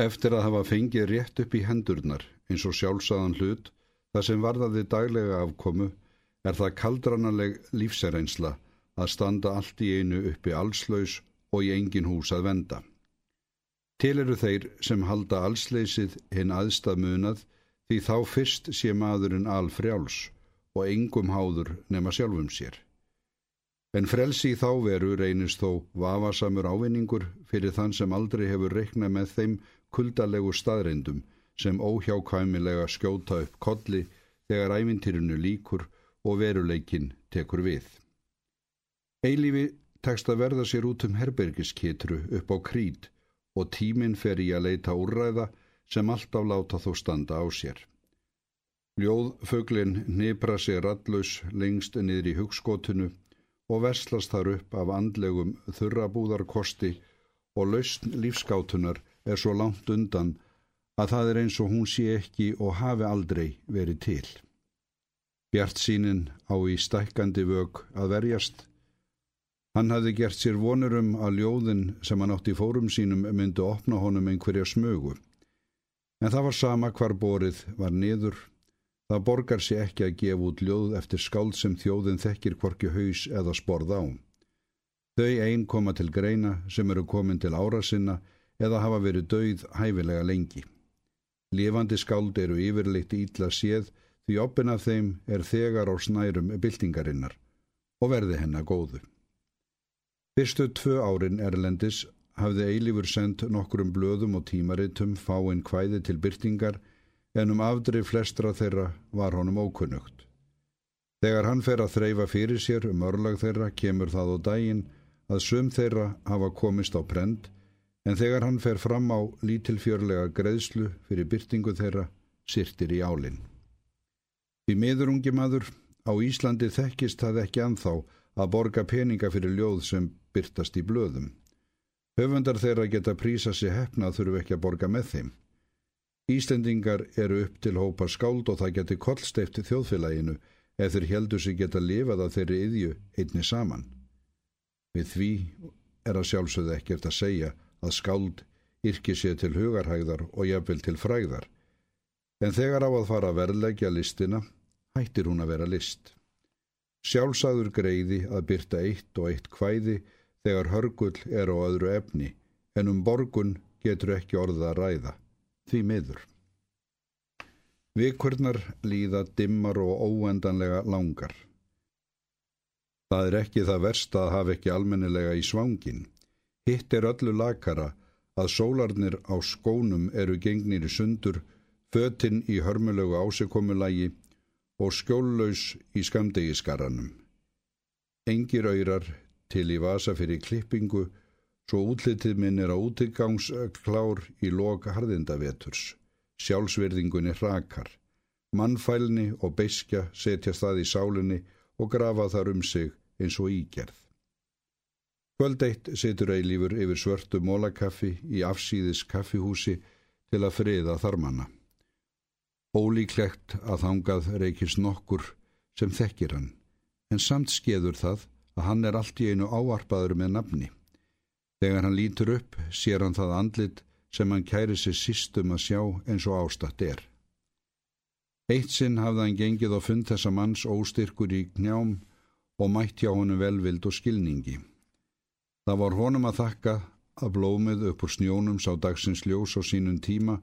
Eftir að hafa fengið rétt upp í hendurnar eins og sjálfsagðan hlut, það sem varðaði daglega afkomu, er það kaldrannaleg lífsæreinsla að standa allt í einu uppi allslaus og í engin hús að venda. Til eru þeir sem halda allsleysið hinn aðstað munað því þá fyrst sé maðurinn alfrjáls og engum háður nema sjálfum sér. En frelsi í þá veru reynist þó vafasamur ávinningur fyrir þann sem aldrei hefur reiknað með þeim kuldalegu staðreindum sem óhjákvæmilega skjóta upp kolli þegar ævintýrinu líkur og veruleikin tekur við. Eilífi tekst að verða sér út um herbergiskitru upp á krít og tíminn fer í að leita úrræða sem alltaf láta þó standa á sér. Ljóðföglin nýpra sér allus lengst niður í hugskotinu og verslast þar upp af andlegum þurrabúðarkosti og lausn lífskátunar er svo langt undan að það er eins og hún sé ekki og hafi aldrei verið til. Bjart sínin á í stækkandi vög að verjast. Hann hafði gert sér vonurum að ljóðin sem hann átt í fórum sínum myndi opna honum einhverja smögu. En það var sama hvar borið var niður Það borgar sér ekki að gefa út ljóð eftir skáld sem þjóðin þekkir hvorki haus eða sporð á. Þau einn koma til greina sem eru komin til ára sinna eða hafa verið dauð hæfilega lengi. Lifandi skáld eru yfirleitt ítla séð því oppin af þeim er þegar á snærum byltingarinnar og verði hennar góðu. Fyrstu tvö árin Erlendis hafði Eilífur sendt nokkrum blöðum og tímaritum fáinn hvæði til byrtingar en um afdrif flestra þeirra var honum ókunnugt. Þegar hann fer að þreyfa fyrir sér um örlag þeirra kemur það á daginn að sum þeirra hafa komist á prend en þegar hann fer fram á lítilfjörlega greiðslu fyrir byrtingu þeirra sirtir í álinn. Í miðurungi maður á Íslandi þekkist það ekki anþá að borga peninga fyrir ljóð sem byrtast í blöðum. Höfundar þeirra geta prísa sér hefna þurfu ekki að borga með þeim. Íslendingar eru upp til hópa skáld og það geti kollsteift þjóðfélaginu ef þeir heldur sig geta lifað að þeirri yðju einni saman. Við því er að sjálfsögðu ekkert að segja að skáld yrki sér til hugarhægðar og jafnvel til fræðar. En þegar á að fara að verðleggja listina, hættir hún að vera list. Sjálfsagður greiði að byrta eitt og eitt hvæði þegar hörgull er á öðru efni, en um borgun getur ekki orða að ræða því miður. Vikurnar líða dimmar og óendanlega langar. Það er ekki það verst að hafa ekki almennilega í svangin. Hitt er öllu lakara að sólarnir á skónum eru gengnir í sundur, fötinn í hörmulegu ásikomulagi og skjóllaus í skamdegiskarranum. Engir öyrar til í vasa fyrir klippingu Svo útlitið minn er á útigangsklár í loka harðindaveturs. Sjálfsverðingunni hrakar. Mannfælni og beiskja setja stað í sálinni og grafa þar um sig eins og ígerð. Kvöldeitt setur eilífur yfir svörtu mólakaffi í afsýðis kaffihúsi til að friða þarmanna. Ólíklegt að þangað reykist nokkur sem þekkir hann, en samt skeður það að hann er allt í einu áarpaður með nafni. Þegar hann lítur upp sér hann það andlit sem hann kæri sér sístum að sjá eins og ástatt er. Eitt sinn hafði hann gengið á fund þessa manns óstyrkur í knjám og mætt hjá honum velvild og skilningi. Það var honum að þakka að blómið upp úr snjónum sá dagsins ljós á sínum tíma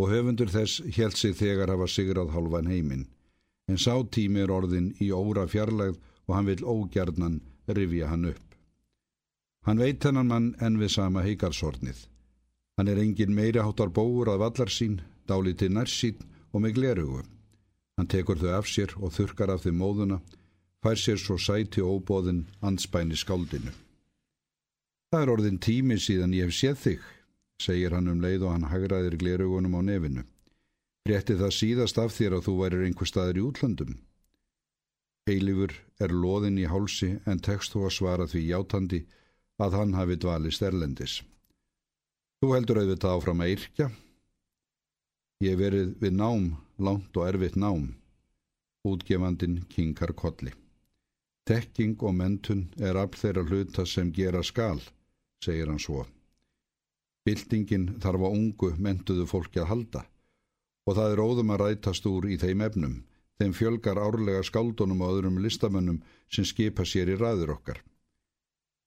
og höfundur þess held sig þegar hafa sigrað hálfan heiminn. En sá tími er orðin í óra fjarlægð og hann vil ógjarnan rifja hann upp. Hann veit hennan mann enn við sama heikarsornið. Hann er engin meiri háttar bóur að vallar sín, dáliti nærsín og með glerugu. Hann tekur þau af sér og þurkar af þau móðuna, fær sér svo sæti óbóðin anspæni skáldinu. Það er orðin tími síðan ég hef séð þig, segir hann um leið og hann hagraðir glerugunum á nefinu. Rétti það síðast af þér að þú værir einhver staður í útlandum. Eilifur er loðin í hálsi en tekst þú að svara því játandi að hann hafi dvalist erlendis. Þú heldur auðvitað áfram að yrkja. Ég verið við nám, langt og erfitt nám. Útgefandin kingar kolli. Tekking og mentun er af þeirra hluta sem gera skal, segir hann svo. Bildingin þarf að ungu mentuðu fólki að halda og það er óðum að rætast úr í þeim efnum. Þeim fjölgar árlega skáldunum og öðrum listamönnum sem skipa sér í ræður okkar.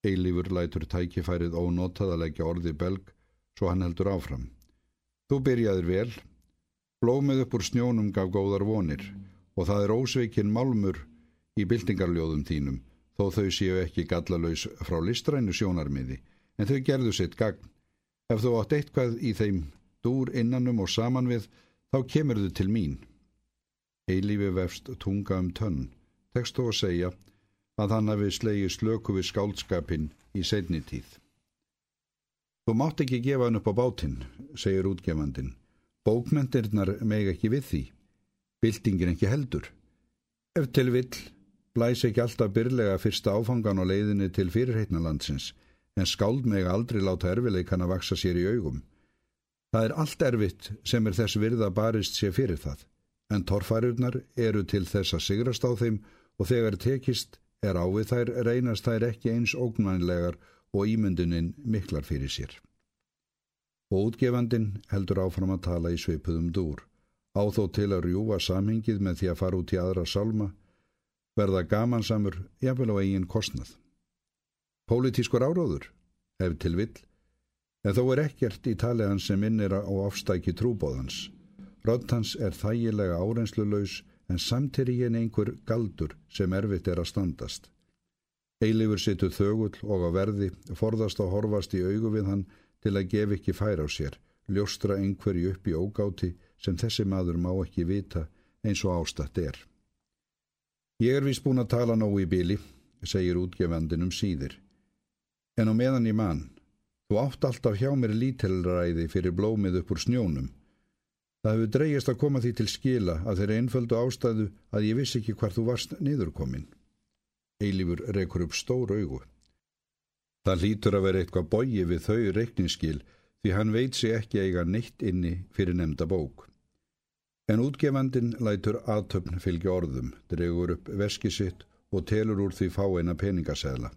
Eilífur lætur tækifærið ónotað að leggja orði belg svo hann heldur áfram. Þú byrjaðir vel, blómið upp úr snjónum gaf góðar vonir og það er ósveikinn málmur í byltingarljóðum þínum þó þau séu ekki gallalauðs frá listrænu sjónarmiði en þau gerðu sitt gagn. Ef þú átt eitthvað í þeim dúr innanum og saman við þá kemur þau til mín. Eilífi vefst tunga um tönn, tekst þú að segja að hann hafi slegið slöku við skáldskapin í setni tíð. Þú mátt ekki gefa hann upp á bátinn, segir útgefandin. Bókmentirnar meg ekki við því. Bildingin ekki heldur. Ef til vill blæs ekki alltaf byrlega fyrsta áfangan á leiðinni til fyrirheitnalandsins, en skáld meg aldrei láta erfileikan að vaksa sér í augum. Það er allt erfitt sem er þess virða barist sér fyrir það, en torfærurnar eru til þess að sigrast á þeim og þegar tekist er ávið þær reynast þær ekki eins ógnvænlegar og ímynduninn miklar fyrir sér. Og útgefandin heldur áfram að tala í sveipuðum dúr, á þó til að rjúa samhengið með því að fara út í aðra salma, verða gamansamur jafnvel á eigin kostnað. Pólitískur áróður, ef til vill, en þó er ekkert í tali hans sem innir á afstæki trúbóðans. Rödd hans er þægilega árensluleus en samtidig en einhver galdur sem erfitt er að standast. Eilifur situr þögull og á verði, forðast að horfast í augu við hann til að gefa ekki fær á sér, ljóstra einhverju upp í ógáti sem þessi maður má ekki vita eins og ástatt er. Ég er vist búin að tala nógu í bíli, segir útgefandin um síðir. En á meðan í mann, þú átt alltaf hjá mér lítilræði fyrir blómið upp úr snjónum. Það hefur dreyjast að koma því til skila að þeirra einföldu ástæðu að ég vissi ekki hvar þú varst niðurkomin. Eilífur rekur upp stór augu. Það lítur að vera eitthvað bóji við þau reikningsskil því hann veit sig ekki eiga neitt inni fyrir nefnda bók. En útgefandin lætur aðtöfn fylgja orðum, dregur upp veski sitt og telur úr því fáeina peningasæðla.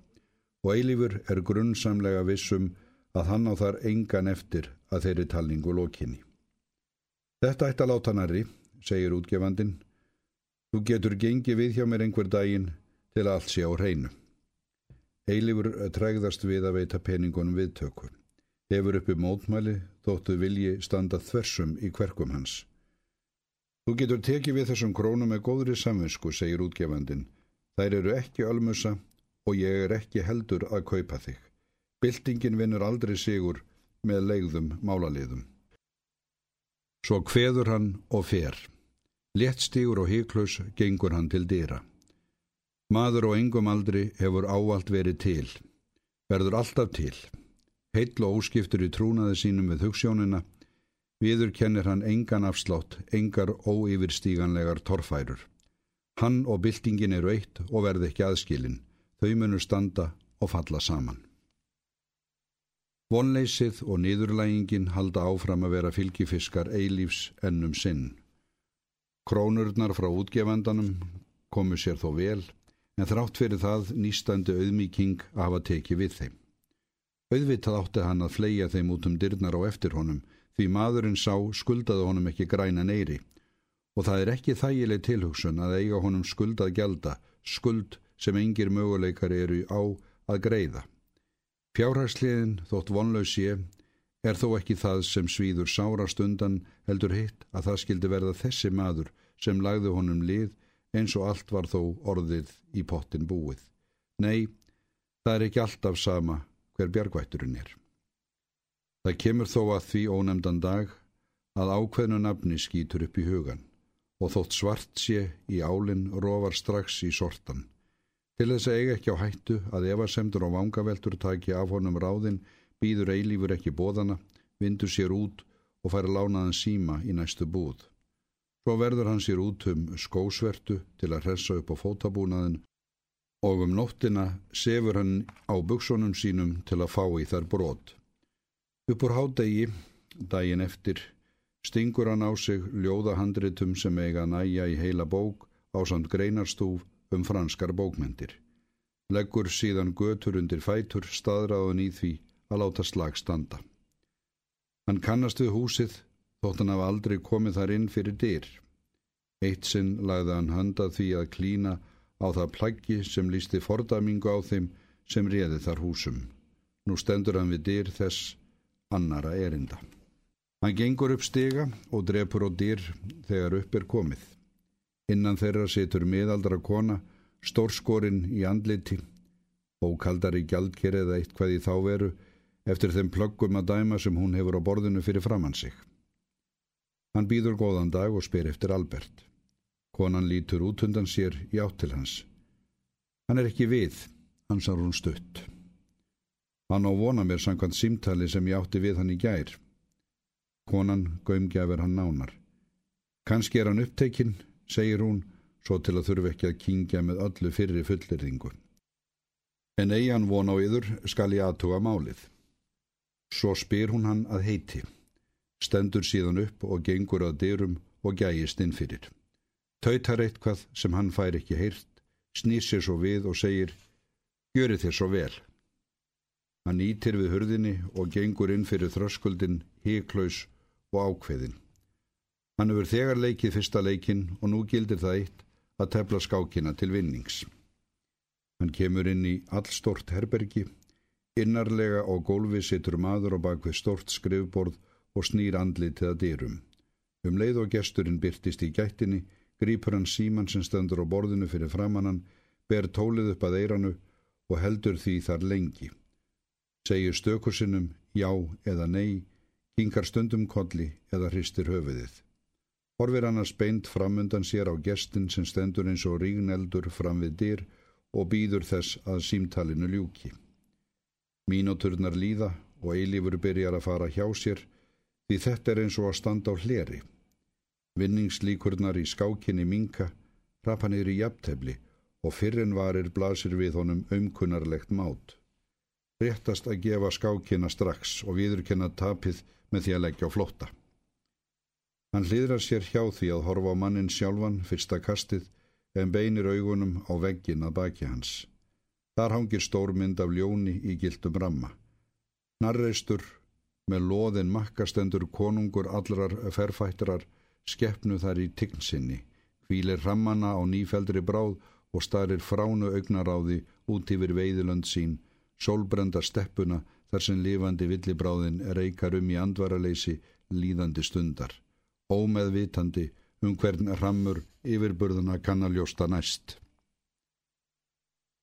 Og Eilífur er grunnsamlega vissum að hann á þar engan eftir að þeirri talningu lókinni. Þetta ætti að láta narri, segir útgefandin. Þú getur gengið við hjá mér einhver daginn til að allt sé á hreinu. Eilífur trægðast við að veita peningunum viðtöku. Hefur uppi mótmæli þóttu vilji standa þversum í kverkum hans. Þú getur tekið við þessum krónum með góðri samvinsku, segir útgefandin. Þær eru ekki almusa og ég er ekki heldur að kaupa þig. Bildingin vinnur aldrei sigur með leiðum málaliðum. Svo hveður hann og fer. Léttstígur og híklaus gengur hann til dýra. Maður og engum aldri hefur ávalt verið til. Verður alltaf til. Heill og óskiptur í trúnaði sínum við hugssjónina Viður kennir hann engan afslátt, engar óyfirstíganlegar torfærur. Hann og byltingin eru eitt og verð ekki aðskilin. Þau munur standa og falla saman. Vonleysið og niðurlægingin halda áfram að vera fylgifiskar eilífs ennum sinn. Krónurnar frá útgefandanum komu sér þó vel, en þrátt fyrir það nýstandi auðmíking að hafa tekið við þeim. Auðvitað átti hann að fleia þeim út um dyrnar á eftir honum, Því maðurinn sá skuldaði honum ekki græna neyri og það er ekki þægileg tilhugsun að eiga honum skuldað gelda, skuld sem engir möguleikar eru á að greiða. Fjárhagsliðin, þótt vonlaus ég, er þó ekki það sem svíður sára stundan heldur hitt að það skildi verða þessi maður sem lagði honum lið eins og allt var þó orðið í pottin búið. Nei, það er ekki alltaf sama hver bjargvætturinn er. Það kemur þó að því ónemdan dag að ákveðnu nafni skýtur upp í hugan og þótt svart sé í álinn rofar strax í sortan. Til þess að eiga ekki á hættu að evasemdur og vangaveltur taki af honum ráðin býður eilífur ekki bóðana, vindur sér út og fær lánaðan síma í næstu búð. Svo verður hann sér út um skósvertu til að hressa upp á fótabúnaðin og um nóttina sefur hann á buksunum sínum til að fá í þær brot. Upp úr hádegi, daginn eftir, stingur hann á sig ljóðahandritum sem eiga næja í heila bók á samt greinarstúf um franskar bókmendir. Leggur síðan götur undir fætur staðráðun í því að láta slag standa. Hann kannast við húsið þótt hann hafa aldrei komið þar inn fyrir dyr. Eitt sinn lagði hann handað því að klína á það plaggi sem lísti fordamingu á þeim sem réði þar húsum. Nú stendur hann við dyr þess annara erinda. Hann gengur upp stiga og drefur á dyr þegar upp er komið. Innan þeirra situr miðaldra kona, stórskorinn í andliti, ókaldari gjaldker eða eitthvað í þá veru eftir þeim plöggum að dæma sem hún hefur á borðinu fyrir framann sig. Hann býður góðan dag og spyr eftir Albert. Konan lítur út undan sér í átt til hans. Hann er ekki við, hansar hún stutt. Hann á vona mér samkvæmt símtali sem ég átti við hann í gær. Konan gömgjafir hann nánar. Kanski er hann upptekinn, segir hún, svo til að þurfi ekki að kingja með öllu fyrri fullirðingu. En eigi hann von á yður skal ég aðtuga málið. Svo spyr hún hann að heiti, stendur síðan upp og gengur að dyrum og gæjist inn fyrir. Tautar eitthvað sem hann fær ekki heyrt, snýr sér svo við og segir, gjöri þér svo vel. Hann ítir við hurðinni og gengur inn fyrir þröskuldin, híklaus og ákveðin. Hann hefur þegar leikið fyrsta leikin og nú gildir það eitt að tefla skákina til vinnings. Hann kemur inn í allstort herbergi Innarlega á gólfi situr maður á bakvið stort skrifborð og snýr andlitið að dyrum. Um leið og gesturinn byrtist í gættinni, grýpur hann síman sem stöndur á borðinu fyrir framannan, ber tólið upp að eiranu og heldur því þar lengi. Segir stökursinnum já eða nei, kingar stundum kolli eða hristir höfuðið. Horfir hann að speint framundan sér á gestin sem stendur eins og rígneldur fram við dyr og býður þess að símtalinu ljúki. Mínóturnar líða og eilífur byrjar að fara hjá sér því þetta er eins og að standa á hleri. Vinningslíkurnar í skákinni minka, rapanir í jafntefli og fyrrin varir blasir við honum umkunnarlegt mát. Réttast að gefa skákina strax og viðurkenna tapið með því að leggja á flotta. Hann hlýðrar sér hjá því að horfa á mannin sjálfan fyrsta kastið en beinir augunum á veggin að baki hans. Þar hangir stórmynd af ljóni í gildum ramma. Narreistur með loðin makkastendur konungur allrar ferfættrar skeppnu þar í tignsinni, hvílir rammana á nýfeldri bráð og starir fránu augnaráði út yfir veiðilönd sín, sólbrenda steppuna þar sem lifandi villibráðin reykar um í andvaraleysi líðandi stundar, ómeðvitandi um hvern rammur yfirburðuna kannaljósta næst.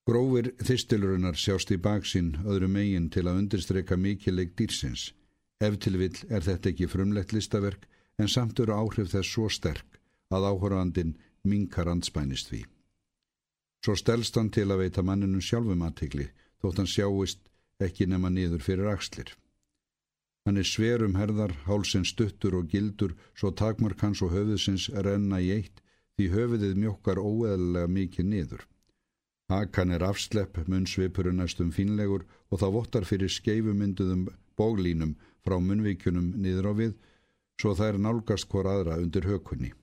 Grófir þystilurinnar sjást í baksinn öðru megin til að undirstreika mikileg dýrsins. Ef til vill er þetta ekki frumlegt listaverk en samt eru áhrif þess svo sterk að áhorfandin minkar anspænist við. Svo stelst hann til að veita manninu sjálfum aðtegli þótt hann sjáist ekki nema niður fyrir axlir. Hann er sverum herðar, hálsinn stuttur og gildur svo takmark hans og höfuðsins renna í eitt því höfuðið mjókkar óeðlega mikið niður. Hakan er afslepp, munnsvipurinn næstum fínlegur og það vottar fyrir skeifumynduðum bóglínum frá munvíkjunum niður á við svo er nálgast hvort aðra undir hökunni.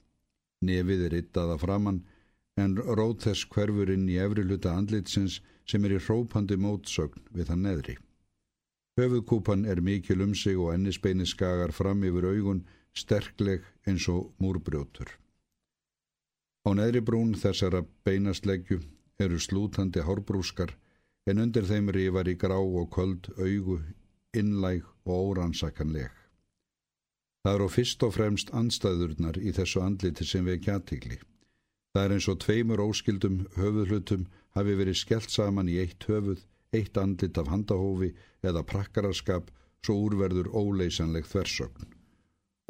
Nefið er yttaða framann en rót þess hverfur inn í efri hluta andlitsins sem er í hrópandi mótsögn við hann neðri. Höfuðkúpan er mikil um sig og ennisbeini skagar fram yfir augun sterkleg eins og múrbrjótur. Á neðri brún þessara beinastleggju eru slútandi hárbrúskar en undir þeim rifar í grá og köld augu, innlæg og órannsakanleg. Það eru fyrst og fremst anstæðurnar í þessu andliti sem við aðtíkli. Það er eins og tveimur óskildum höfuðhlutum hafi verið skellt saman í eitt höfuð, eitt andlit af handahófi eða prakkararskap svo úrverður óleysanleg þversögn.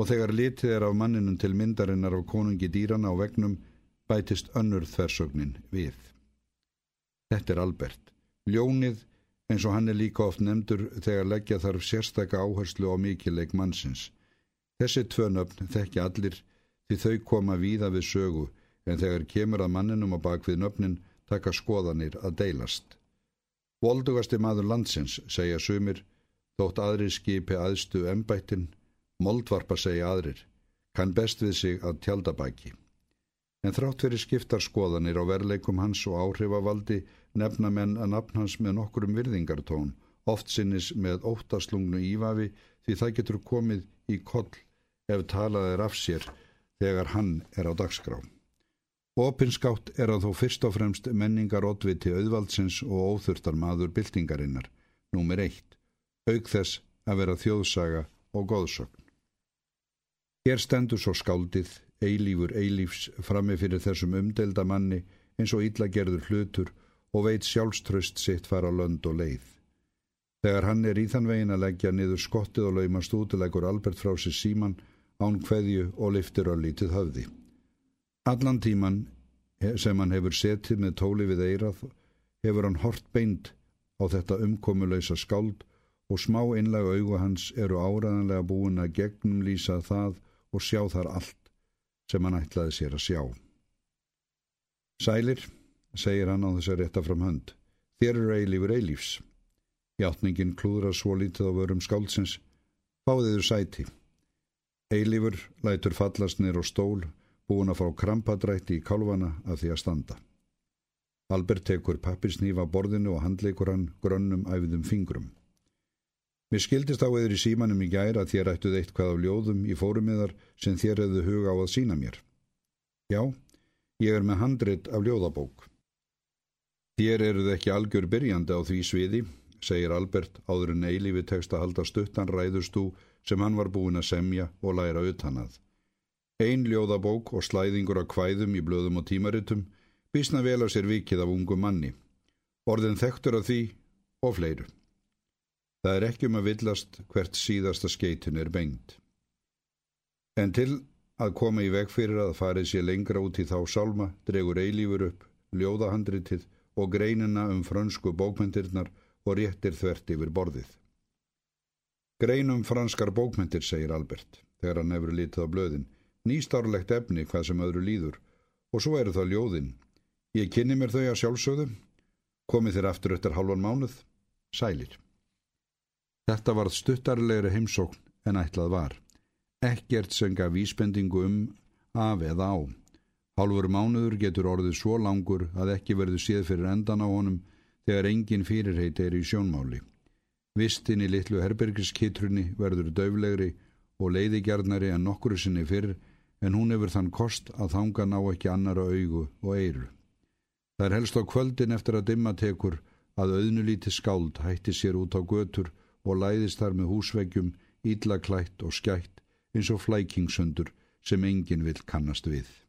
Og þegar litið er af manninum til myndarinnar á konungi dýrana á vegnum bætist önnur þversögnin við. Þetta er Albert. Ljónið, eins og hann er líka oft nefndur þegar leggja þarf sérstaka áherslu á mikileik mannsins. Þessi tvö nöfn þekki allir því þau koma víða við sögu en þegar kemur að manninum á bakvið nöfnin taka skoðanir að deilast. Voldugasti maður landsins, segja sumir, þótt aðri skipi aðstu embættin, moldvarpa segja aðrir, kann best við sig að tjaldabæki. En þrátt fyrir skiptar skoðanir á verleikum hans og áhrifavaldi nefna menn að nafn hans með nokkurum virðingartón oft sinnis með óttaslungnu ívafi því það getur komið í koll ef talað er af sér þegar hann er á dagskrá. Opinskátt er að þó fyrst og fremst menningar oddviti auðvaldsins og óþurftar maður byltingarinnar, númer eitt, auk þess að vera þjóðsaga og góðsögn. Hér stendur svo skáldið, eilífur eilífs, frammi fyrir þessum umdelda manni eins og íllagerður hlutur og veit sjálfströst sitt fara lönd og leið. Þegar hann er í þann vegin að leggja niður skottið og laumast útilegur Albert frá sér síman, án hveðju og liftir öllítið höfði. Allan tíman sem hann hefur setið með tóli við eirað hefur hann hort beint á þetta umkomuleysa skáld og smá innlega augu hans eru áraðanlega búin að gegnum lýsa það og sjá þar allt sem hann ætlaði sér að sjá. Sælir, segir hann á þess að rétta fram hönd, þér eru eilífur eilífs. Játningin klúðra svo lítið á vörum skáldsins, fáðiður sæti. Eilífur lætur fallast nýr á stól, búin að fá krampadrætti í kálvana að því að standa. Albert tekur pappirsnýfa borðinu og handleikur hann grönnum æfðum fingrum. Mér skildist á eður í símanum í gæra að þér ættuð eitthvað af ljóðum í fórumiðar sem þér hefðu huga á að sína mér. Já, ég er með handrit af ljóðabók. Þér eruð ekki algjör byrjandi á því sviði, segir Albert áður en eilífi tekst að halda stuttan ræðustú sem hann var búin að semja og læra utanað. Einn ljóðabók og slæðingur af kvæðum í blöðum og tímaritum bísna vel að sér vikið af ungu manni. Orðin þektur af því og fleiru. Það er ekki um að villast hvert síðasta skeitin er bengt. En til að koma í veg fyrir að farið sér lengra út í þá sálma dregur eilífur upp, ljóðahandritið og greinina um frönsku bókmyndirnar og réttir þvert yfir borðið. Greinum franskar bókmyndir, segir Albert, þegar hann hefur litið á blöðin, nýstárlegt efni hvað sem öðru líður, og svo eru það ljóðin. Ég kynni mér þau að sjálfsögðu, komið þér aftur eftir halvan mánuð, sælir. Þetta varð stuttarlegri heimsókn en ætlað var. Ekkert sem gaf vísbendingu um af eða á. Hálfur mánuður getur orðið svo langur að ekki verður séð fyrir endan á honum þegar engin fyrirheit er í sjónmáli. Vistin í litlu herbergiskittrunni verður döflegri og leiðigjarnari en nokkru sinni fyrr en hún hefur þann kost að þanga ná ekki annara augu og eiru. Það er helst á kvöldin eftir að dimma tekur að auðnulíti skáld hætti sér út á götur og læðist þar með húsveggjum, íllaklætt og skætt eins og flækingsundur sem enginn vil kannast við.